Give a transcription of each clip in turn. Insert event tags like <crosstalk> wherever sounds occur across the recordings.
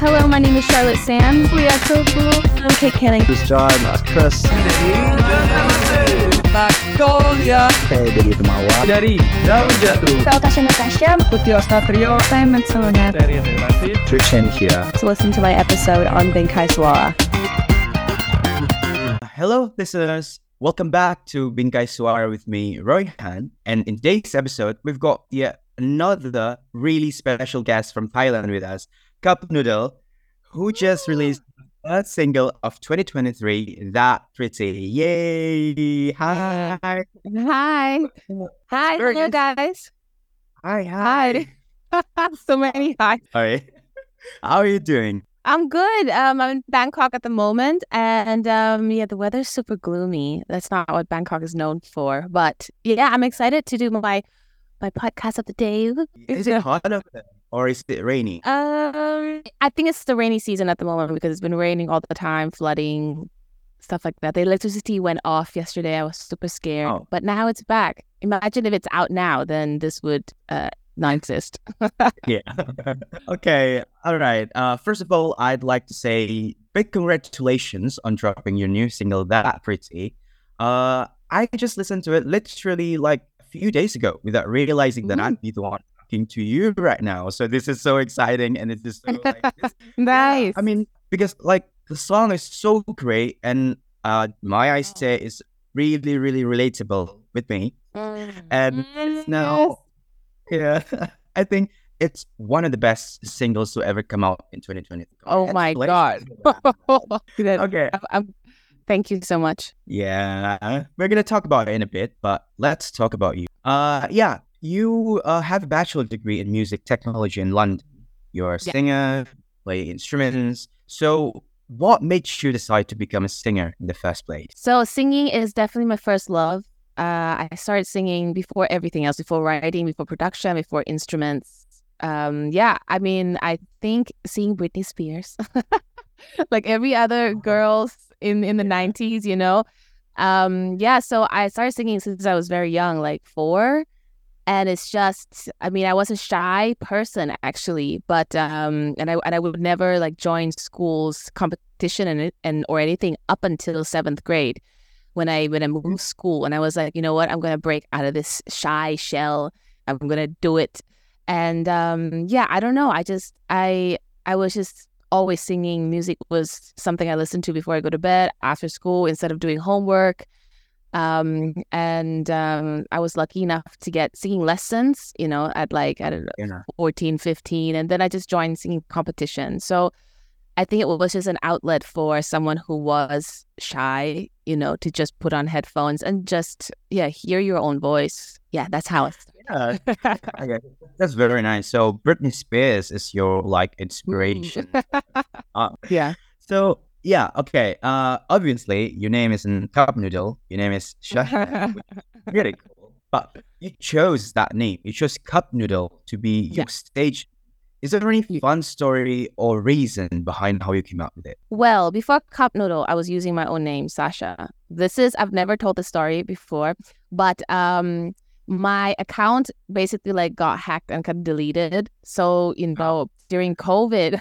Hello, my name is Charlotte Sam. We are so cool. I'm Kate Canning. This is John, that's Chris. Magnolia Saya dari Temawa. dari Daun Jatuh Saya Tasha Natasha. Putih Ostatrio Saya Matsunaga. dari Relasi Trishan here. To listen to my episode on Bingkai Suara. Hello, listeners. Welcome back to Bingkai Suara with me, Roy Han. And in today's episode, we've got yet another really special guest from Thailand with us, Cupnoodle, who just released a single of 2023, That Pretty. Yay! Hi! Hi. Hi. <laughs> Hello, guys. Hi, hi. <laughs> so many hi. All right. How are you doing? I'm good. Um, I'm in Bangkok at the moment, and um, yeah, the weather's super gloomy. That's not what Bangkok is known for, but yeah, I'm excited to do my my podcast of the day. Is it hot over there? Or is it rainy? Um, I think it's the rainy season at the moment because it's been raining all the time, flooding, stuff like that. The electricity went off yesterday. I was super scared, Oh. but now it's back. Imagine if it's out now, then this would uh, not exist. <laughs> Yeah. <laughs> okay. All right. Uh, first of all, I'd like to say big congratulations on dropping your new single, That Pretty. Uh, I just listened to it literally like a few days ago without realizing that Ooh. I'd be the one talking to you right now. So this is so exciting and it is so like, <laughs> it's- nice. I mean, because like the song is so great and uh, my I say is really, really relatable with me. and it's now <laughs> yeah i think it's one of the best singles to ever come out in 2020 Oh my God. <laughs> Okay I'm- I'm- thank you so much. yeah we're gonna talk about it in a bit but let's talk about you uh yeah you uh, have a bachelor degree in music technology in london you're a Yeah. singer play instruments so what made you decide to become a singer in the first place So singing is definitely my first love. Uh, I started singing before everything else, before writing, before production, before instruments. Um, yeah, I mean, I think seeing Britney Spears, <laughs> like every other girls in in the nineties, you know. Um, yeah, so I started singing since I was very young, like four. And it's just, I mean, I was a shy person actually, but um, and I and I would never like join schools competition and and or anything up until seventh grade, when I when I moved school, and I was like, you know what, I'm gonna break out of this shy shell. I'm gonna do it, and um, yeah, I don't know. I just I I was just always singing. Music was something I listened to before I go to bed, after school, instead of doing homework um and um i was lucky enough to get singing lessons you know at like at yeah. 14 15 and then i just joined singing competition. So i think it was just an outlet for someone who was shy you know to just put on headphones and just yeah hear your own voice. Yeah that's how it yeah started. Okay, that's very nice. So Britney Spears is your like <laughs> inspiration. <laughs> Uh, yeah. so yeah, okay. Uh, obviously your name isn't Cupnoodle. Your name is Sasha. <laughs> really cool. But you chose that name. You chose Cupnoodle to be Yeah. your stage. Is there any fun story or reason behind how you came up with it? Well, before Cupnoodle, I was using my own name, Sasha. This is I've never told the story before, but um my account basically like got hacked and got deleted. So, you know, during COVID,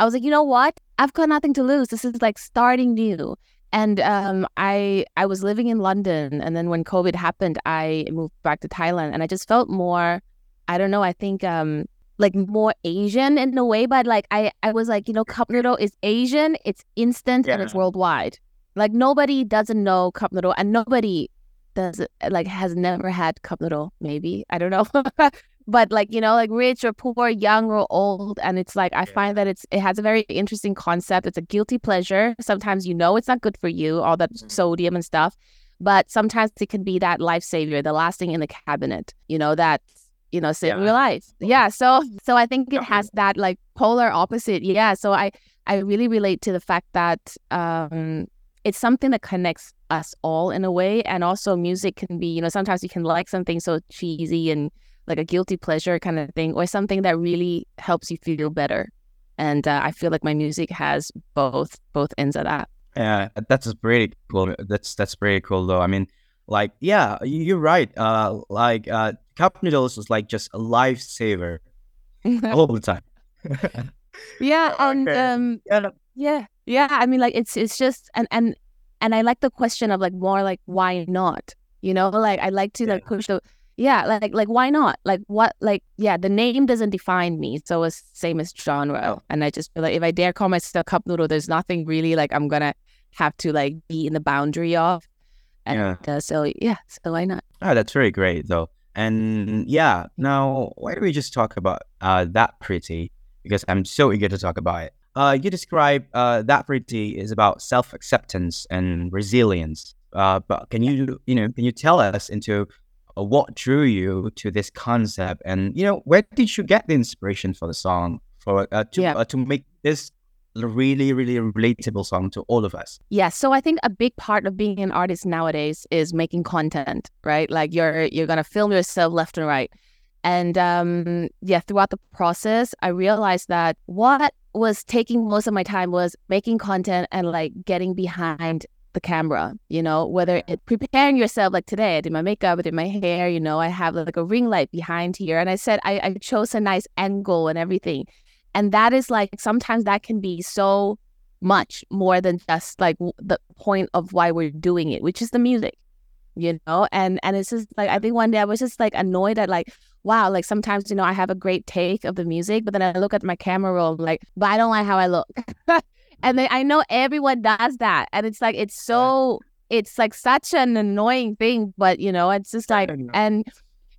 I was like, you know what? I've got nothing to lose. This is like starting new. And um I I was living in London and then when COVID happened, I moved back to Thailand and I just felt more I don't know, I think um like more Asian in a way, but like I, I was like, you know, cup noodle is Asian, it's instant and it's worldwide. Like nobody doesn't know cup noodle and nobody does like has never had cup noodle, maybe. I don't know. <laughs> but like, you know, like rich or poor, young or old. And it's like I find that it's it has a very interesting concept. It's a guilty pleasure. Sometimes you know it's not good for you, all that sodium and stuff. But sometimes it can be that life lifesaver, the last thing in the cabinet, you know, that you know, save Yeah. your life. Yeah. So so I think it has that like polar opposite. Yeah. So I I really relate to the fact that um it's something that connects us all in a way. And also music can be, you know, sometimes you can like something so cheesy and like a guilty pleasure kind of thing, or something that really helps you feel better. And uh, I feel like my music has both both ends of that. Yeah, that's pretty cool. That's that's pretty cool though. I mean, like, yeah, you- you're right. Uh, like, uh, cup noodles is like just a lifesaver <laughs> all the time. <laughs> yeah, <laughs> and um, yeah, yeah. I mean, like it's it's just and and and I like the question of like more like why not? You know, like I like to like push the yeah, like like why not? Like what? Like yeah, the name doesn't define me, so it's same as genre. And I just feel like if I dare call myself cup noodle, there's nothing really like I'm gonna have to like be in the boundary of. And Yeah. uh, so yeah, so why not? Oh, that's very great though. And yeah, now why don't we just talk about uh that pretty? Because I'm so eager to talk about it. Uh, you describe uh that pretty is about self acceptance and resilience. Uh, but can you you know can you tell us into what drew you to this concept and you know where did you get the inspiration for the song for uh, to Yeah. uh, to make this really really relatable song to all of us? Yeah, so I think a big part of being an artist nowadays is making content, right? Like you're you're gonna film yourself left and right. And um yeah, throughout the process, I realized that what was taking most of my time was making content and like getting behind the camera, you know, whether it preparing yourself like today, I did my makeup, I did my hair, you know, I have like a ring light behind here. And I said I, I chose a nice angle and everything. And that is like sometimes that can be so much more than just like w- the point of why we're doing it, which is the music, you know. And and it's just like I think one day I was just like annoyed at like, wow, like sometimes you know I have a great take of the music, but then I look at my camera roll like, but I don't like how I look. <laughs> and then I know everyone does that, and it's like it's so it's like such an annoying thing, but you know it's just like and.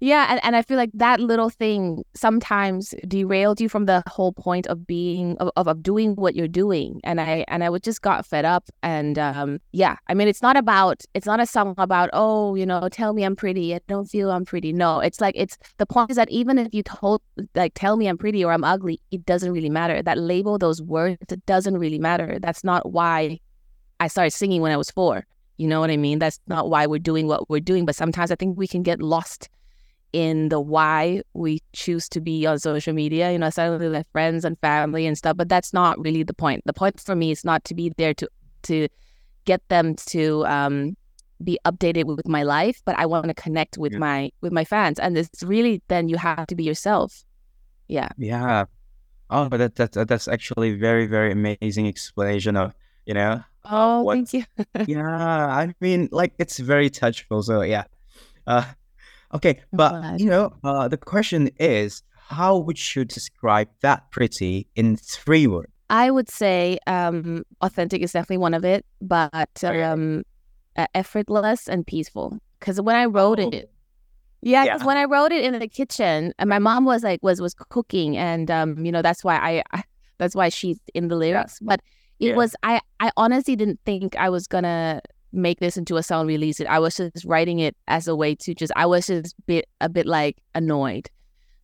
Yeah, and, and I feel like that little thing sometimes derailed you from the whole point of being of, of, doing what you're doing. And I and I would just got fed up and um yeah, I mean it's not about it's not a song about, oh, you know, tell me I'm pretty. I don't feel I'm pretty. No, it's like it's the point is that even if you told like tell me I'm pretty or I'm ugly, it doesn't really matter. That label, those words, it doesn't really matter. That's not why I started singing when I was four. You know what I mean? That's not why we're doing what we're doing. But sometimes I think we can get lost in the why we choose to be on social media. You know, suddenly with friends and family and stuff, but that's not really the point. The point for me is not to be there to to get them to um, be updated with my life, but I want to connect with Yeah. my with my fans, and it's really then you have to be yourself. Yeah, Yeah. Oh, but that, that, that that's actually very very amazing explanation of you know Oh, what- thank you. <laughs> yeah, I mean, like it's very touchful. So yeah, uh, okay, but you know, uh, the question is, how would you describe that pretty in three words? I would say um, authentic is definitely one of it, but um, uh, effortless and peaceful. Because when I wrote Oh. it, yeah, because Yeah. when I wrote it in the kitchen, and my mom was like was was cooking, and um, you know that's why I, I that's why she's in the lyrics. But it Yeah. was I I honestly didn't think I was gonna make this into a song, release it. I was just writing it as a way to just I was just bit a bit like annoyed.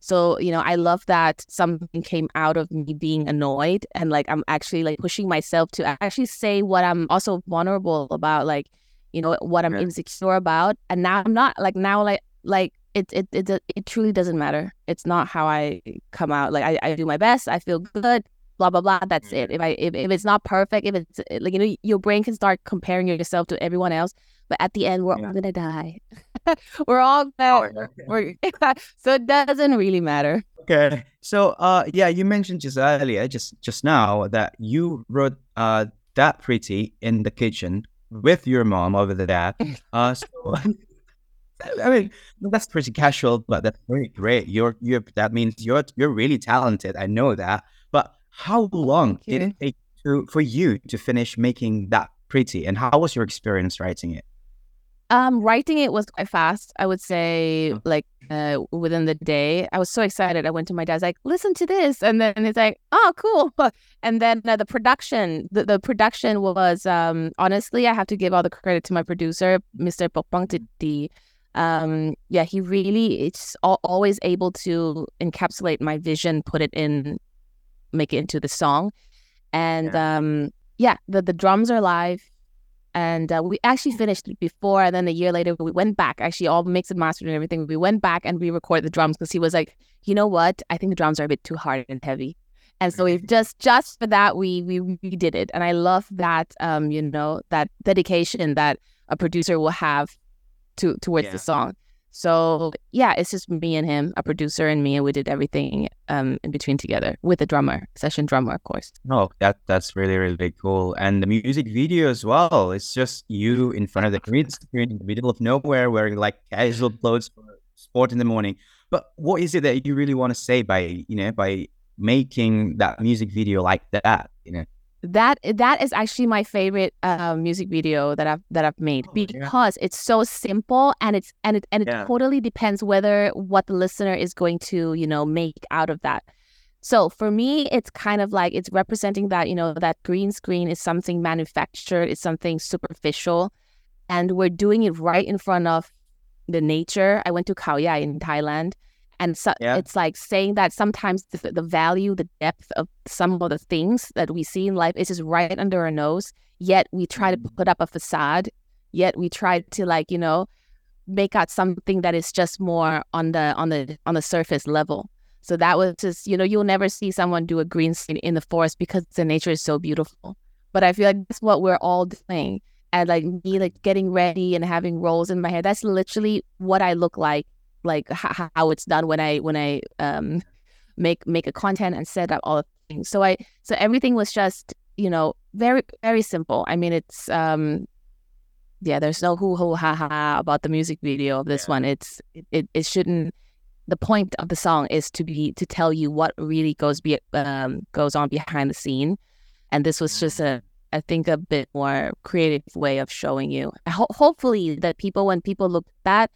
So, you know, I love that something came out of me being annoyed and like I'm actually like pushing myself to actually say what I'm also vulnerable about, like, you know, what I'm Yeah. insecure about. And now I'm not like now like like it it it it truly doesn't matter. It's not how I come out. Like I, I do my best, I feel good, blah blah blah. That's it. If I if, if it's not perfect, if it's like you know, your brain can start comparing yourself to everyone else. But at the end, we're Yeah. all gonna die. <laughs> we're all gonna we're, <laughs> so it doesn't really matter. Okay. So, uh, yeah, you mentioned just earlier, just just now, that you wrote uh that pretty in the kitchen with your mom over there. <laughs> Uh, so I mean, that's pretty casual, but that's very great. You're you're that means you're you're really talented. I know that. How long did it take to for you to finish making that pretty? And how was your experience writing it? Um, writing it was quite fast. I would say Oh. like uh, within the day. I was so excited. I went to my dad's like, listen to this, and then he's like, oh, cool. <laughs> And then uh, the production, the, the production was um honestly, I have to give all the credit to my producer, Mr. Pokpang Titi. Um, yeah, he really it's al- always able to encapsulate my vision, put it in, make it into the song, and um, yeah, the the drums are live. And uh, we actually finished before and then a year later we went back. Actually all mixed and mastered and everything we went back and we recorded the drums because he was like you know what? I think the drums are a bit too hard and heavy. And so we just just for that we we we did it. And i love that um you know that dedication that a producer will have to towards Yeah. the song So yeah, it's just me and him, a producer and me, and we did everything um, in between together with a drummer, session drummer, of course. Oh, that that's really really cool. And the music video as well. It's just you in front of the green screen in the middle of nowhere, wearing like casual clothes for sport in the morning. But what is it that you really want to say by you know by making that music video like that? You know. That that is actually my favorite uh, music video that I've that I've made Oh, yeah. because it's so simple and it's and it and it Yeah. totally depends whether what the listener is going to you know make out of that. So for me, it's kind of like it's representing that you know that green screen is something manufactured, it's something superficial, and we're doing it right in front of the nature. I went to Khao Yai in Thailand, and so Yeah. it's like saying that sometimes the, the value, the depth of some of the things that we see in life is just right under our nose. Yet we try to mm-hmm. put up a facade. Yet we try to like you know make out something that is just more on the on the on the surface level. So that was just you know you'll never see someone do a green screen in the forest because the nature is so beautiful. But I feel like that's what we're all doing. And like me, like getting ready and having rolls in my hair. That's literally what I look like, like h- how it's done when I when I um make make a content and set up all the things. So I so everything was just you know very very simple. I mean it's um yeah there's no hoo hoo ha ha about the music video of this Yeah. one. It's it, it it shouldn't. The point of the song is to be to tell you what really goes be um goes on behind the scene, and this was just a I think a bit more creative way of showing you. Ho- hopefully, that people when people look at that,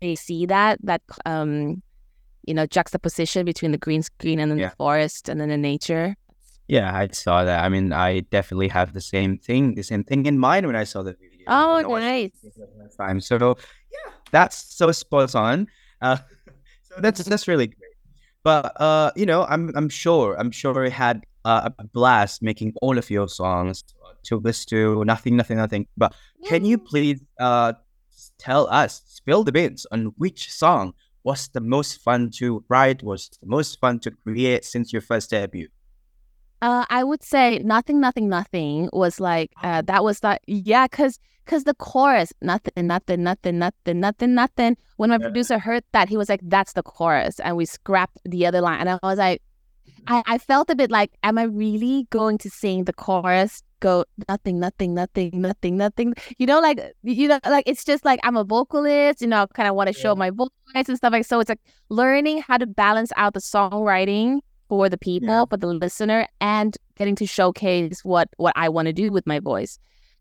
they see that that um, you know, juxtaposition between the green screen and then Yeah. the forest and then the nature. Yeah, I saw that. I mean, I definitely have the same thing, the same thing in mind when I saw the video. Oh, I nice. it for the first Time. So yeah, that's so spot on. Uh, <laughs> so that's that's really great. But uh, you know, I'm I'm sure I'm sure it had uh, a blast making all of your songs to listen to. Nothing, nothing, nothing. But can you please uh tell us, spill the beans on which song was the most fun to write, was the most fun to create since your first debut? Uh, I would say nothing, nothing, nothing was like uh, that was that yeah, cause cause the chorus nothing, nothing, nothing, nothing, nothing, nothing. When my Yeah. producer heard that, he was like, "That's the chorus," and we scrapped the other line. And I was like, I, I felt a bit like, am I really going to sing the chorus? Go nothing, nothing, nothing, nothing, nothing. You know, like you know, like it's just like I'm a vocalist. You know, I kind of want to show my voice and stuff like. So it's like learning how to balance out the songwriting for the people, Yeah. for the listener, and getting to showcase what what I want to do with my voice.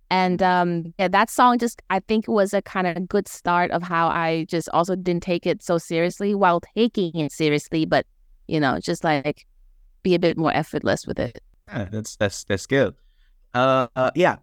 And um, yeah, that song just I think it was a kind of a good start of how I just also didn't take it so seriously while taking it seriously, but you know, just like be a bit more effortless with it. Yeah, that's that's that's good. Uh, uh, yeah,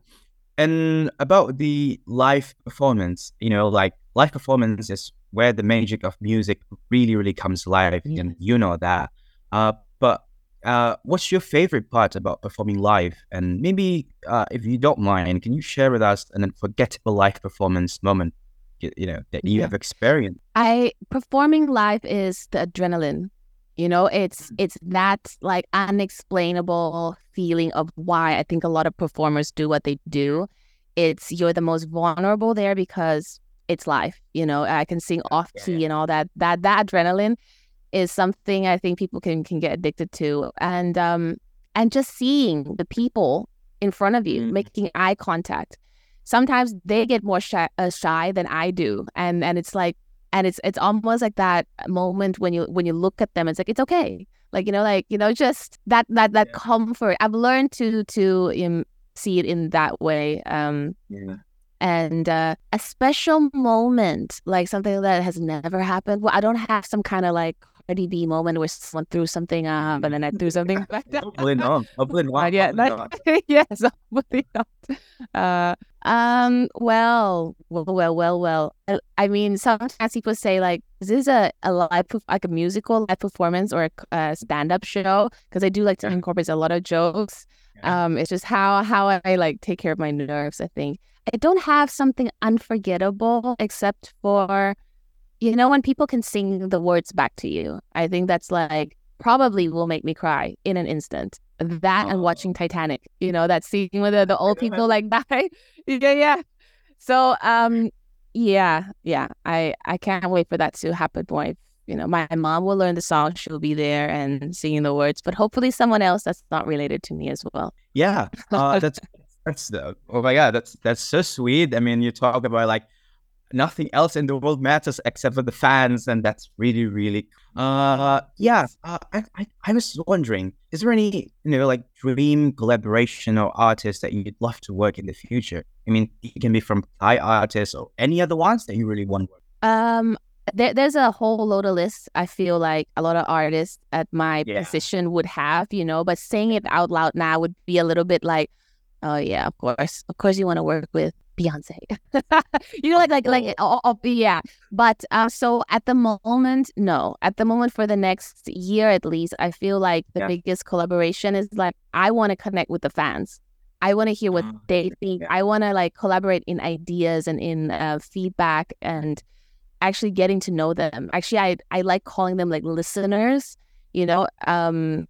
and about the live performance, you know, like live performance is where the magic of music really, really comes alive, and you know that. Uh, but uh, what's your favorite part about performing live? And maybe, uh, if you don't mind, can you share with us an unforgettable live performance moment, you, you know, that you Yeah. have experienced? I performing live is the adrenaline. You know, it's it's that like unexplainable feeling of why I think a lot of performers do what they do. It's you're the most vulnerable there because it's live. You know, I can sing off yeah, key and all that. That that adrenaline is something I think people can can get addicted to. And um and just seeing the people in front of you, Mm. making eye contact. Sometimes they get more shy, uh, shy than I do, and and it's like and it's it's almost like that moment when you when you look at them it's like it's okay like you know like you know just that that that Yeah. comfort i've learned to to um, see it in that way um Yeah. and uh, a special moment like something that has never happened well i don't have some kind of like Cardi B moment where someone threw something up and then I threw something <laughs> back down. Hopefully not. Hopefully not. Not yet. Hopefully Not, not. <laughs> yes, hopefully not. Uh, um. Well, well, well, well, well. I, I mean, sometimes people say like, "Is this a, a live, like a musical live performance or a stand-up show?" Because I do like to incorporate a lot of jokes. Yeah. Um, it's just how how I like take care of my nerves. I think I don't have something unforgettable except for, you know, when people can sing the words back to you. I think that's like probably will make me cry in an instant. That and Oh. watching Titanic, you know, that scene where the, the <laughs> old people like <laughs> die. yeah, yeah. So um yeah, yeah. I I can't wait for that to happen. Boy, you know, my mom will learn the song. She'll be there and singing the words, but hopefully someone else that's not related to me as well. Yeah, uh, that's <laughs> that's the oh my god, that's that's so sweet. I mean, you talk about like nothing else in the world matters except for the fans, and that's really really. Uh, yeah. Uh, I, I I was wondering, is there any you know like dream collaboration or artist that you'd love to work in the future? I mean, it can be from Thai artists or any other ones that you really want to work. Um, there, there's a whole load of lists. I feel like a lot of artists at my Yeah. position would have, you know, but saying it out loud now would be a little bit like, oh yeah, of course, of course, you want to work with Beyonce. <laughs> you know, like like like oh, oh, yeah. But uh, so at the moment, no. At the moment, for the next year at least, I feel like the Yeah. biggest collaboration is like I want to connect with the fans. I want to hear what Ah, they think. yeah. I want to like collaborate in ideas and in uh, feedback and actually getting to know them. Actually, I I like calling them like listeners. You know, um,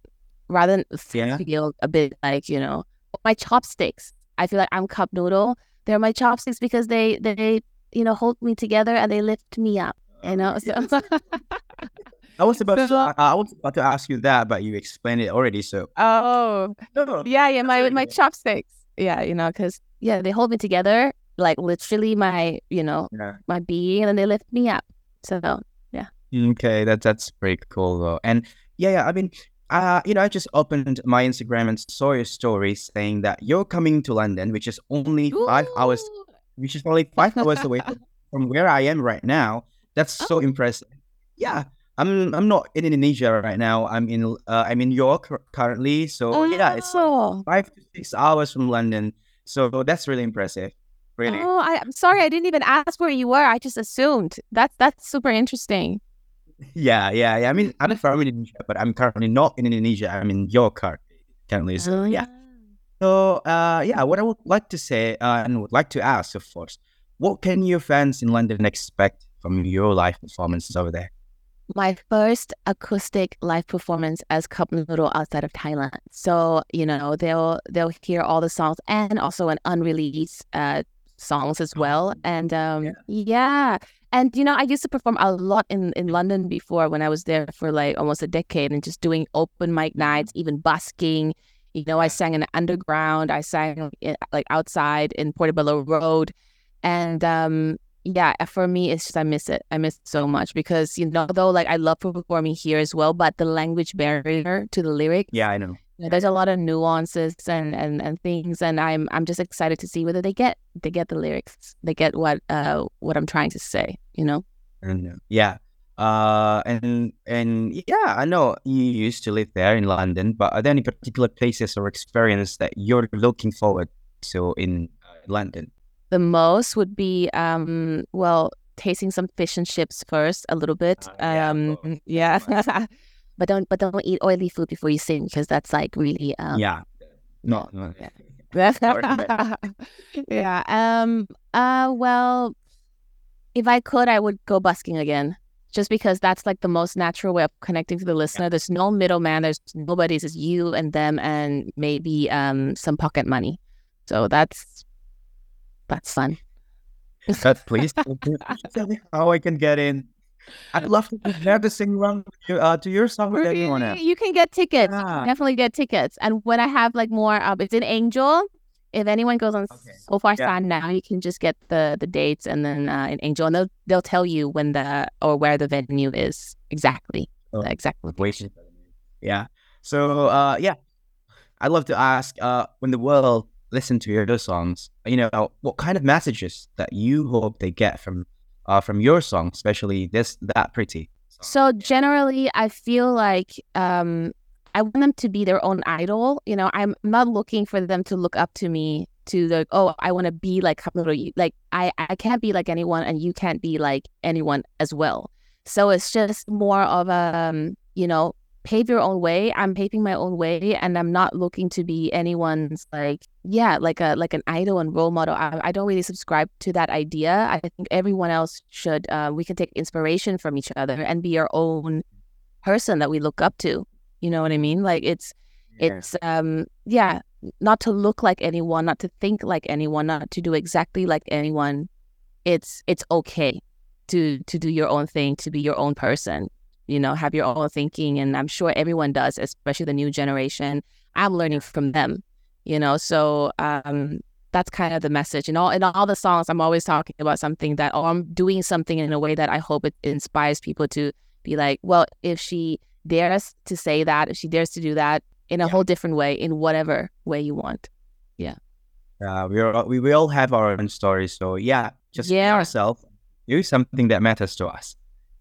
rather than Yeah. feel a bit like you know my chopsticks. I feel like I'm cup noodle. They're my chopsticks because they they you know hold me together and they lift me up. You know, uh, so <laughs> I was about to, So- I, I was about to ask you that, but you explained it already. So oh no, no, yeah, yeah, my really my good. chopsticks. Yeah, you know, because yeah, they hold me together like literally my you know yeah. my being, and then they lift me up. So yeah. Okay, that that's pretty cool though. And yeah, yeah, I mean, uh, you know, I just opened my Instagram and saw your story saying that you're coming to London, which is only five hours, which is only five hours away <laughs> from, where I am right now. That's so Oh. impressive. Yeah, I'm I'm not in Indonesia right now. I'm in uh, I'm in York currently. So yeah, it's like Oh. five to six hours from London. So that's really impressive. Really. Oh, I, I'm sorry. I didn't even ask where you were. I just assumed. That's that's super interesting. Yeah, yeah, yeah. I mean, I'm from Indonesia, but I'm currently not in Indonesia. I'm in York cur- currently. So yeah. So, uh, yeah, what I would like to say uh, and would like to ask, of course, what can your fans in London expect from your live performances over there? My first acoustic live performance as Cupnoodle outside of Thailand. So you know they'll they'll hear all the songs and also an unreleased uh, songs as well. And um, yeah. yeah. And you know, I used to perform a lot in, in London before when I was there for like almost a decade and just doing open mic nights, even busking. You know, I sang in the underground. I sang i- like outside in Portobello Road, and um, yeah, for me, it's just I miss it. I miss it so much because you know, though, like I love performing here as well, but the language barrier to the lyrics, Yeah, I know. There's a lot of nuances and, and and things, and I'm I'm just excited to see whether they get they get the lyrics, they get what uh what I'm trying to say. You know. And, uh, yeah. Uh, and and yeah, I know you used to live there in London, but are there any particular places or experience that you're looking forward to in uh, London? the most would be um well tasting some fish and chips first a little bit Ah, yeah, um course. yeah <laughs> but don't but don't eat oily food before you sing because that's like really um yeah. No, no. <laughs> yeah. Yeah um uh well if i could i would go busking again just because that's like the most natural way of connecting to the listener there's no middleman there's nobody it's just you and them and maybe um some pocket money so that's that's fun But please tell me <laughs> how I can get in. I'd love to have to sing your, uh, to your song with everyone else. You can get tickets. Yeah. Definitely get tickets. And when I have like more, um, it's in Angel. If anyone goes on Okay. so far Yeah. sign now, you can just get the the dates and then uh, in Angel, and they'll they'll tell you when the or where the venue is exactly. Oh, The exact location. Yeah. So uh yeah. I'd love to ask uh when the world listen to your songs, you know, what kind of messages that you hope they get from uh from your song, especially this that pretty. So generally, I feel like um, I want them to be their own idol. You know, I'm not looking for them to look up to me to the oh, I want to be like. Like I, I can't be like anyone, and you can't be like anyone as well. So it's just more of a um, you know, pave your own way. I'm paving my own way, and I'm not looking to be anyone's like yeah, like a like an idol and role model. I, I don't really subscribe to that idea. I think everyone else should. Uh, we can take inspiration from each other and be our own person that we look up to. You know what I mean? Like it's it's um yeah, not to look like anyone, not to think like anyone, not to do exactly like anyone, it's it's okay to to do your own thing, to be your own person, you know, have your own thinking. And I'm sure everyone does, especially the new generation. I'm learning from them, you know. So um, that's kind of the message. In all in all the songs, I'm always talking about something that, oh, I'm doing something in a way that I hope it inspires people to be like, well, if she dares to say that, if she dares to do that in a Yeah. whole different way, in whatever way you want. Yeah. Uh, we are we we all have our own stories, so yeah, just Yeah. be ourselves, do something that matters to us.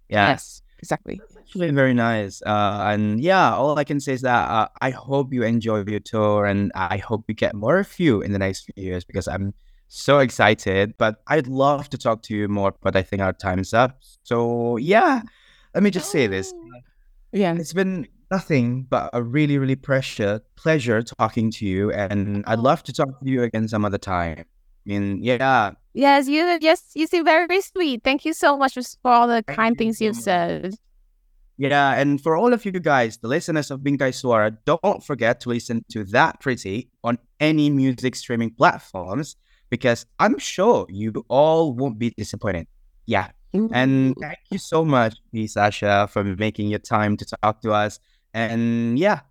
Yeah, Yes, exactly. actually very nice. Uh, and yeah, all I can say is that uh, I hope you enjoy your tour, and I hope we get more of you in the next few years because I'm so excited. But I'd love to talk to you more, but I think our time's up. So yeah, let me just say this: Yeah. it's been nothing but a really, really pressure pleasure talking to you, and I'd Oh. love to talk to you again some other time. I mean, yeah, Yes, you yes, you seem very very sweet. Thank you so much for, all the Thank kind you things so you've much. said. Yeah, and for all of you guys, the listeners of Bingkai Suara, don't forget to listen to That Pretty on any music streaming platforms because I'm sure you all won't be disappointed. Yeah. And thank you so much. Sasha, for making your time to talk to us. And yeah,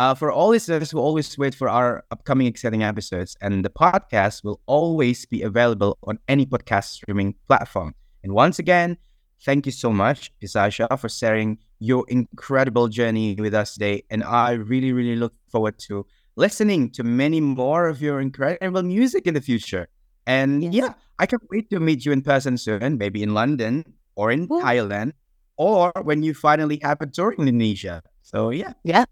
uh, for all listeners who always wait for our upcoming exciting episodes, and the podcast will always be available on any podcast streaming platform. And once again, thank you so much, P. Sasha, for sharing your incredible journey with us today. And I really, really look forward to listening to many more of your incredible music in the future. And Yes. yeah, I can't wait to meet you in person soon, maybe in London or in Ooh. Thailand, or when you finally have a tour in Indonesia. So yeah, Yeah.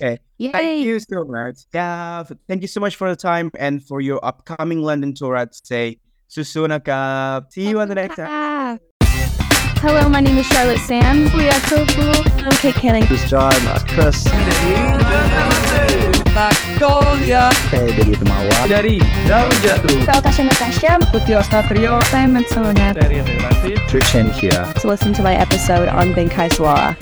Okay. Yay. thank you so much. Yeah, thank you so much for the time and for your upcoming London tour. I'd say Susunaka. See you on the next time. Hello, my name is Charlotte Sand. We are so cool. I'm Kate Canning. This is John, Mas Chris. Magnolia Saya dari Temawa. dari Daun Jatuh Saya Tasha Natasha. Putih Satrio Saya Matsona. dari Relatif Trishan here. To listen to my episode on Bingkai Suara.